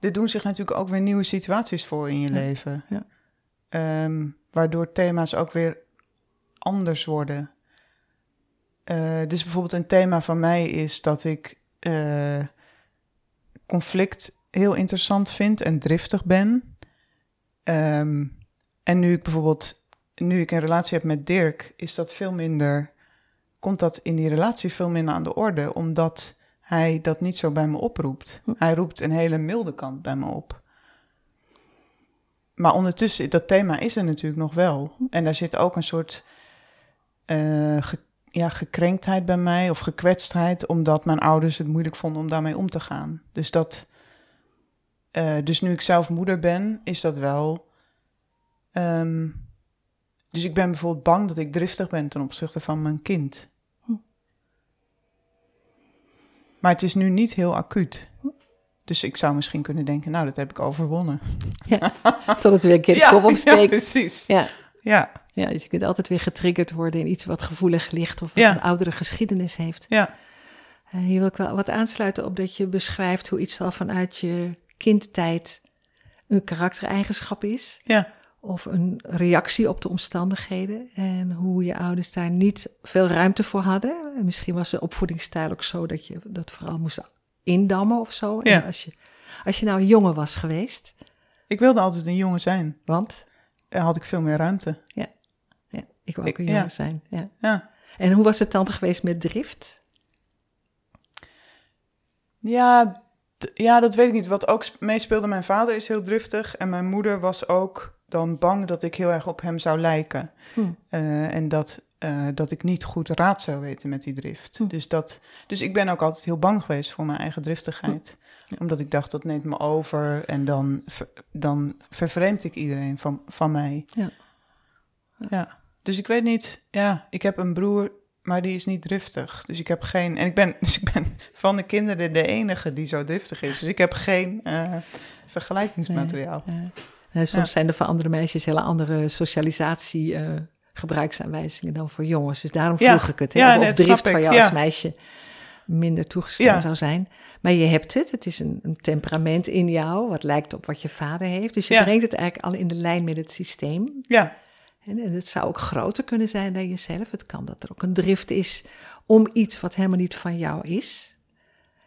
Er doen zich natuurlijk ook weer nieuwe situaties voor in je Ja, leven. ja. Ehm, waardoor thema's ook weer anders worden. Eh, dus bijvoorbeeld een thema van mij is dat ik eh, conflict heel interessant vind en driftig ben. Ehm, en nu ik bijvoorbeeld, nu ik een relatie heb met Dirk, is dat veel minder, komt dat in die relatie veel minder aan de orde, omdat hij dat niet zo bij me oproept. Hm. Hij roept een hele milde kant bij me op. Maar ondertussen, dat thema is er natuurlijk nog wel. En daar zit ook een soort eh, ge- ja, gekrenktheid bij mij of gekwetstheid, omdat mijn ouders het moeilijk vonden om daarmee om te gaan. Dus dat, eh, dus nu ik zelf moeder ben, is dat wel. ehm, dus ik ben bijvoorbeeld bang dat ik driftig ben ten opzichte van mijn kind. Hm. Maar het is nu niet heel acuut. Dus ik zou misschien kunnen denken, nou, dat heb ik overwonnen. Tot het weer een keer de <laughs> kop ja, opsteekt. precies. Ja, Ja, ja, dus je kunt altijd weer getriggerd worden in iets wat gevoelig ligt of wat Ja. een oudere geschiedenis heeft. ja, Eh, hier wil ik wel wat aansluiten op dat je beschrijft hoe iets al vanuit je kindtijd een karaktereigenschap is. ja. Of een reactie op de omstandigheden. En hoe je ouders daar niet veel ruimte voor hadden. En misschien was de opvoedingsstijl ook zo dat je dat vooral moest indammen of zo. Ja. En als je, als je nou een jongen was geweest, Ik wilde altijd een jongen zijn. want Dan had ik veel meer ruimte. ja, ik wil ook een ja. jongen zijn. Ja. Ja, En hoe was het dan geweest met drift? ja, ja dat weet ik niet. Wat ook sp- meespeelde, mijn vader is heel driftig. En mijn moeder was ook dan bang dat ik heel erg op hem zou lijken. Hm. Eh, en dat, eh, dat ik niet goed raad zou weten met die drift. Hm. Dus, dat, dus ik ben ook altijd heel bang geweest voor mijn eigen driftigheid. Ja. Omdat ik dacht, dat neemt me over. En dan, dan vervreemd ik iedereen van, van mij. Ja. ja. Dus ik weet niet, ja, ik heb een broer, maar die is niet driftig. Dus ik heb geen, en ik ben, <laughs> dus ik ben van de kinderen de enige die zo driftig is. Dus ik heb geen eh, vergelijkingsmateriaal. Ja. Soms Ja. zijn er voor andere meisjes hele andere socialisatie eh, gebruiksaanwijzingen dan voor jongens. Dus daarom Ja. vroeg ik het. hè, Ja, of drift ik, jou ja. als meisje minder toegestaan zou zijn. Maar je hebt het. Het is een, een temperament in jou, wat lijkt op wat je vader heeft. Dus je brengt het eigenlijk al in de lijn met het systeem. Ja, En en het zou ook groter kunnen zijn dan jezelf. Het kan dat er ook een drift is om iets wat helemaal niet van jou is.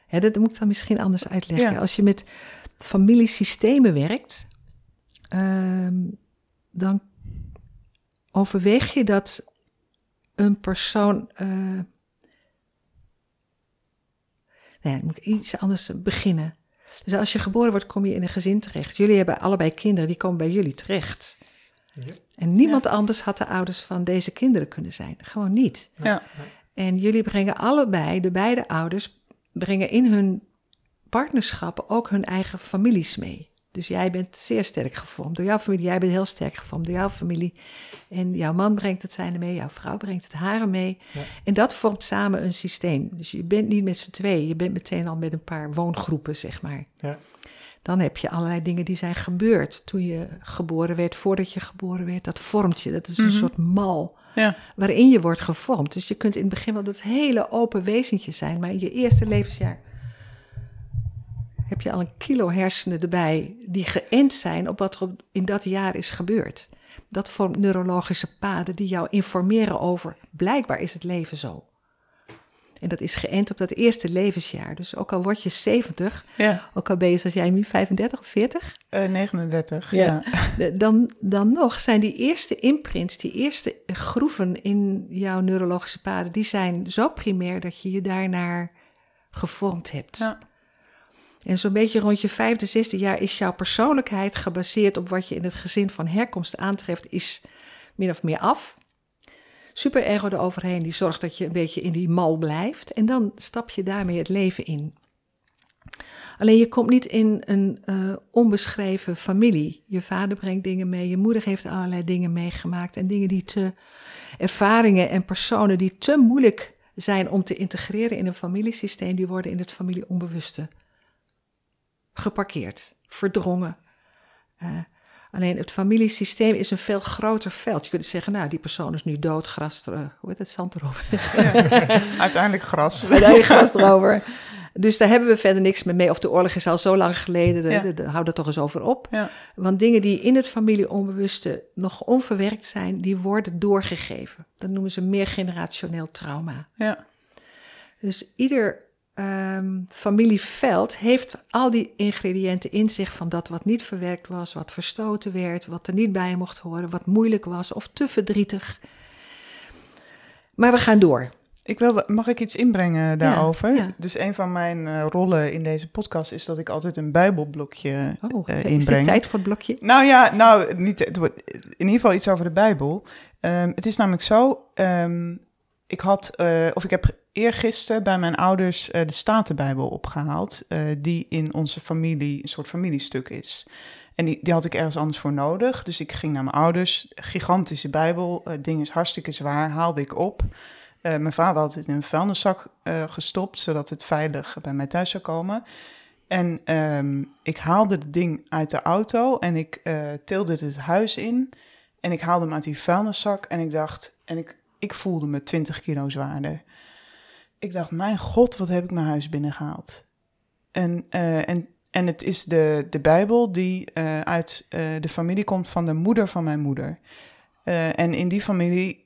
Hè, dat moet ik dan misschien anders uitleggen. Als je met familiesystemen werkt, ehm, dan overweeg je dat een persoon. eh nou ja, dan moet ik iets anders beginnen. Dus als je geboren wordt, kom je in een gezin terecht. Jullie hebben allebei kinderen, die komen bij jullie terecht. Ja. En niemand anders had de ouders van deze kinderen kunnen zijn. Gewoon niet. ja, En jullie brengen allebei, de beide ouders, brengen in hun partnerschappen ook hun eigen families mee. Dus jij bent zeer sterk gevormd door jouw familie. Jij bent heel sterk gevormd door jouw familie. En jouw man brengt het zijne mee, jouw vrouw brengt het hare mee. Ja. En dat vormt samen een systeem. Dus je bent niet met z'n tweeën, je bent meteen al met een paar woongroepen, zeg maar. Ja. Dan heb je allerlei dingen die zijn gebeurd toen je geboren werd, voordat je geboren werd. Dat vormt je, dat is een Mhm. soort mal ja, waarin je wordt gevormd. Dus je kunt in het begin wel dat hele open wezentje zijn, maar in je eerste levensjaar heb je al een kilo hersenen erbij die geënt zijn op wat er in dat jaar is gebeurd. Dat vormt neurologische paden die jou informeren over blijkbaar is het leven zo. En dat is geënt op dat eerste levensjaar. Dus ook al word je 70, ja. ook al ben je zoals jij nu 35 of 40, Eh, 39. Ja. Ja. dan, dan nog zijn die eerste imprints, die eerste groeven in jouw neurologische paden, die zijn zo primair dat je je daarnaar gevormd hebt. Ja. En zo'n beetje rond je vijfde, zesde jaar is jouw persoonlijkheid gebaseerd op wat je in het gezin van herkomst aantreft, is min of meer af. Super ego eroverheen, die zorgt dat je een beetje in die mal blijft. En dan stap je daarmee het leven in. Alleen je komt niet in een eh, onbeschreven familie. Je vader brengt dingen mee, je moeder heeft allerlei dingen meegemaakt. En dingen die te, ervaringen en personen die te moeilijk zijn om te integreren in een familiesysteem, die worden in het familieonbewuste geparkeerd, verdrongen. Eh, alleen het familiesysteem is een veel groter veld. Je kunt zeggen, nou, die persoon is nu dood, gras, er- hoe heet het, zand erover. <laughs> Uiteindelijk gras. Eigen gras <laughs> erover. Dus daar hebben we verder niks mee. Of de oorlog is al zo lang geleden, de- Ja. de- de- hou toch eens over op. Ja. Want dingen die in het familieonbewuste nog onverwerkt zijn, die worden doorgegeven. Dat noemen ze meergenerationeel trauma. Ja. Dus ieder ehm, familieveld heeft al die ingrediënten in zich van dat wat niet verwerkt was, wat verstoten werd, wat er niet bij mocht horen, wat moeilijk was of te verdrietig. Maar we gaan door. Ik wil, mag ik iets inbrengen daarover? ja. Dus een van mijn eh, rollen in deze podcast is dat ik altijd een bijbelblokje Oh, eh, is dit inbreng. tijd voor het blokje? Nou ja, nou, niet, het wordt in ieder geval iets over de Bijbel. Ehm, het is namelijk zo, ehm, ik had, eh, of ik heb eergisteren bij mijn ouders eh, de Statenbijbel opgehaald, eh, die in onze familie een soort familiestuk is. En die, die had ik ergens anders voor nodig. Dus ik ging naar mijn ouders, gigantische Bijbel, het ding is hartstikke zwaar, haalde ik op. Eh, mijn vader had het in een vuilniszak eh, gestopt, zodat het veilig bij mij thuis zou komen. En ehm, ik haalde het ding uit de auto en ik eh, tilde het het huis in. En ik haalde hem uit die vuilniszak en ik dacht, en ik, ik voelde me 20 kilo zwaarder. Ik dacht, mijn god, wat heb ik mijn huis binnengehaald? En, eh, en, en het is de, de Bijbel die eh, uit eh, de familie komt van de moeder van mijn moeder. En in die familie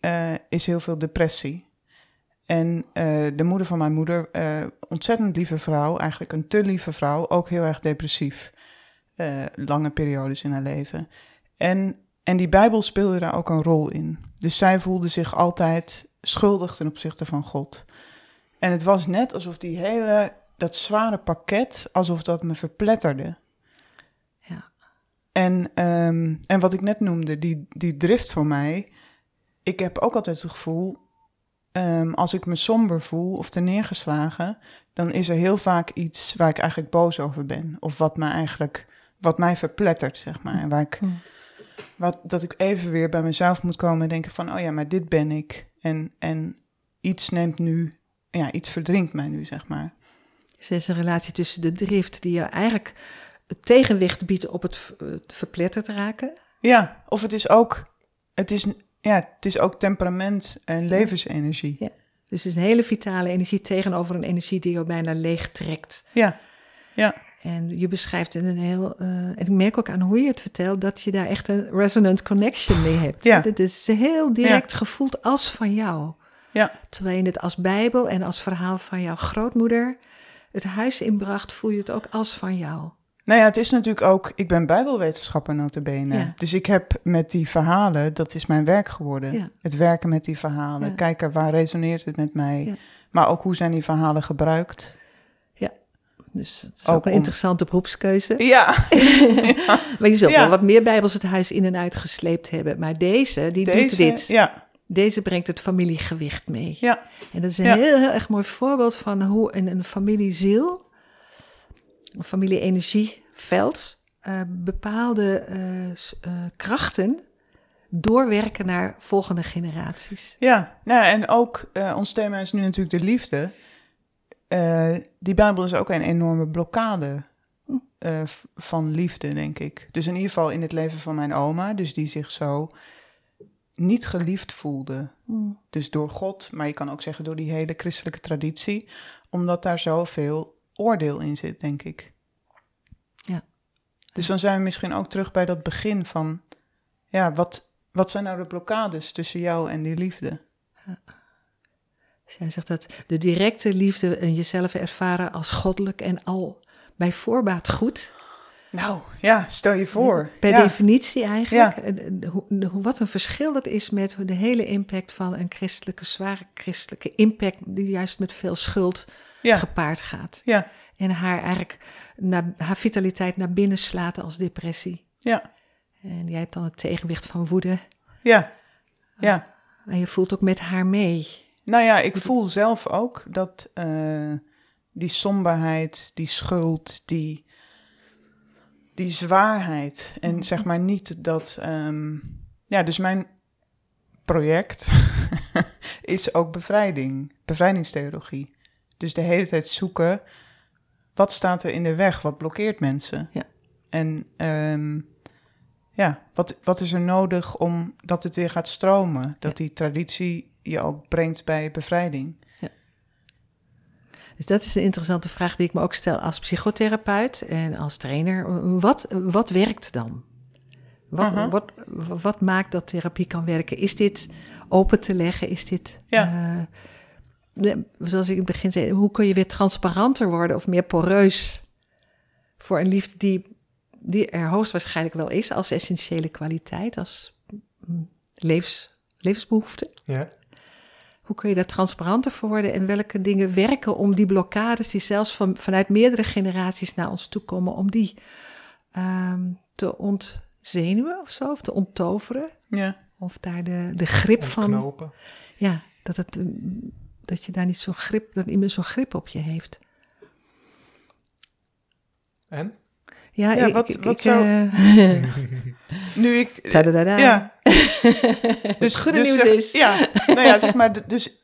is heel veel depressie. En de moeder van mijn moeder, ontzettend lieve vrouw, eigenlijk een te lieve vrouw, ook heel erg depressief. Lange periodes in haar leven. En, en die Bijbel speelde daar ook een rol in. Dus zij voelde zich altijd schuldig ten opzichte van God. En het was net alsof die hele, dat zware pakket, alsof dat me verpletterde. Ja. En, ehm, en wat ik net noemde, die, die drift voor mij. Ik heb ook altijd het gevoel, ehm, als ik me somber voel of te neergeslagen, dan is er heel vaak iets waar ik eigenlijk boos over ben. Of wat mij eigenlijk, wat mij verplettert, zeg maar. En waar ik, Hmm. wat, dat ik even weer bij mezelf moet komen en denken van, oh ja, maar dit ben ik. En, en iets neemt nu, ja, iets verdrinkt mij nu, zeg maar. Dus er is een relatie tussen de drift die je eigenlijk het tegenwicht biedt op het, verpletterd raken. Ja, of het is ook, het is, ja, het is ook temperament en levensenergie. Ja. Dus het is een hele vitale energie tegenover een energie die je bijna leeg trekt. Ja, ja, En je beschrijft in een heel. eh, en ik merk ook aan hoe je het vertelt dat je daar echt een resonant connection mee hebt. Ja. Dit is heel direct gevoeld als van jou. Ja, Terwijl je het als Bijbel en als verhaal van jouw grootmoeder het huis inbracht, voel je het ook als van jou. Nou ja, het is natuurlijk ook, ik ben bijbelwetenschapper notabene. Ja. Dus ik heb met die verhalen, dat is mijn werk geworden. Ja. Het werken met die verhalen, Ja. kijken waar resoneert het met mij. Ja. Maar ook hoe zijn die verhalen gebruikt. Dus het is Ook ook, een om- interessante beroepskeuze. <laughs> Ja, Maar je zult Ja. wel wat meer Bijbels het huis in en uit gesleept hebben. Maar deze, die doet dit. Ja, Deze brengt het familiegewicht mee. ja, En dat is een Ja. heel, heel erg mooi voorbeeld van hoe een, een familieziel, een familie-energieveld, eh, bepaalde eh, eh, krachten doorwerken naar volgende generaties. ja. Nou, en ook, ons thema is nu natuurlijk de liefde. Die Bijbel is ook een enorme blokkade v- van liefde, denk ik. Dus in ieder geval in het leven van mijn oma, dus die zich zo niet geliefd voelde. Dus door God, maar je kan ook zeggen door die hele christelijke traditie, omdat daar zoveel oordeel in zit, denk ik. Ja. Dus dan zijn we misschien ook terug bij dat begin van, ja, wat, wat zijn nou de blokkades tussen jou en die liefde? Jij zegt dat de directe liefde en jezelf ervaren als goddelijk en al bij voorbaat goed. Nou, ja, stel je voor. Per ja. definitie eigenlijk. Eh, eh, Wat een verschil dat is met de hele impact van een christelijke, zware christelijke impact, die juist met veel schuld Ja, gepaard gaat. ja, En haar eigenlijk naar, haar vitaliteit naar binnen slaat als depressie. ja, En jij hebt dan het tegenwicht van woede. ja, ja. En je voelt ook met haar mee. Nou ja, ik voel zelf ook dat eh, die somberheid, die schuld, die, die zwaarheid. En zeg maar niet dat. ehm, ja, dus mijn project <laughs> is ook bevrijding, bevrijdingstheologie. Dus de hele tijd zoeken. Wat staat er in de weg? Wat blokkeert mensen? Ja. En ehm, ja, wat, wat is er nodig om dat het weer gaat stromen? Dat die traditie je ook brengt bij bevrijding. Dus dat is een interessante vraag die ik me ook stel als psychotherapeut en als trainer. Wat, wat werkt dan? Wat, Mhm. wat, wat maakt dat therapie kan werken? Is dit open te leggen? Is dit, Ja. eh, de- zoals ik in het begin zei, hoe kun je weer transparanter worden of meer poreus voor een liefde die, die er hoogstwaarschijnlijk wel is als essentiële kwaliteit, als mm, levens, levensbehoefte? Ja. Hoe kun je daar transparanter voor worden en welke dingen werken om die blokkades die zelfs van, vanuit meerdere generaties naar ons toe komen, om die ehm, te ontzenuwen of zo, of te onttoveren? Ja, Of daar de, de grip van, ja, dat, het, mm, dat je daar niet zo'n grip, dat iemand zo'n grip op je heeft. En? Ja, Ja, ik, wat- ik, wat ik, zou- eh, <laughs> nu ik... tadadada. Ja, <laughs> Dus goede nieuws zeg- is. Ja, nou ja, zeg maar, dus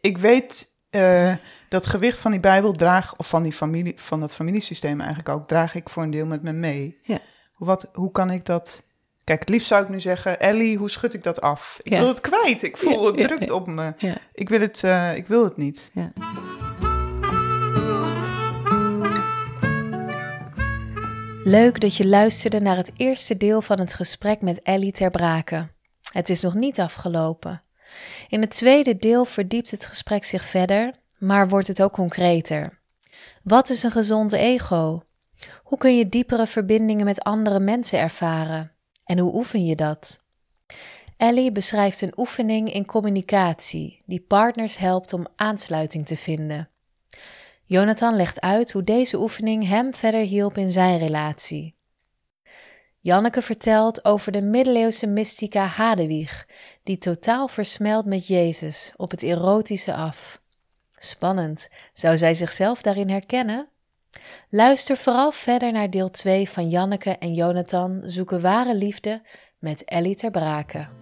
ik weet eh, dat gewicht van die Bijbel draag, of van, die familie, van dat familiesysteem eigenlijk ook, draag ik voor een deel met me mee. Ja. Hoe, wat, hoe kan ik dat... Kijk, het liefst zou ik nu zeggen, Ellie, hoe schud ik dat af? Ik Ja. wil het kwijt, ik voel Ja, het ja, drukt ja. op me. Ja. Ik wil het, eh, ik wil het niet. Ja. Leuk dat je luisterde naar het eerste deel van het gesprek met Ellie ter Brake. Het is nog niet afgelopen. In het tweede deel verdiept het gesprek zich verder, maar wordt het ook concreter. Wat is een gezond ego? Hoe kun je diepere verbindingen met andere mensen ervaren? En hoe oefen je dat? Ellie beschrijft een oefening in communicatie die partners helpt om aansluiting te vinden. Jonathan legt uit hoe deze oefening hem verder hielp in zijn relatie. Janneke vertelt over de middeleeuwse mystica Hadewig, die totaal versmelt met Jezus op het erotische af. Spannend, zou zij zichzelf daarin herkennen? Luister vooral verder naar deel 2 van Janneke en Jonathan zoeken ware liefde met Ellie ter Brake.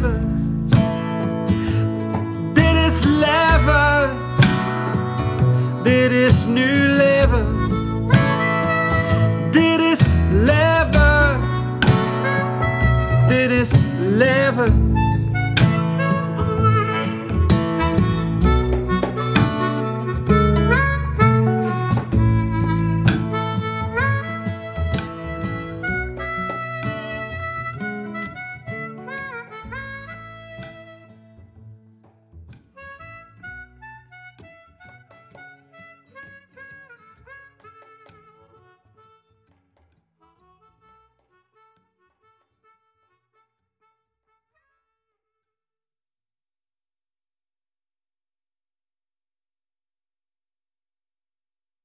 Leven. Dit is leven. Dit is nu leven. Dit is leven. Dit is leven.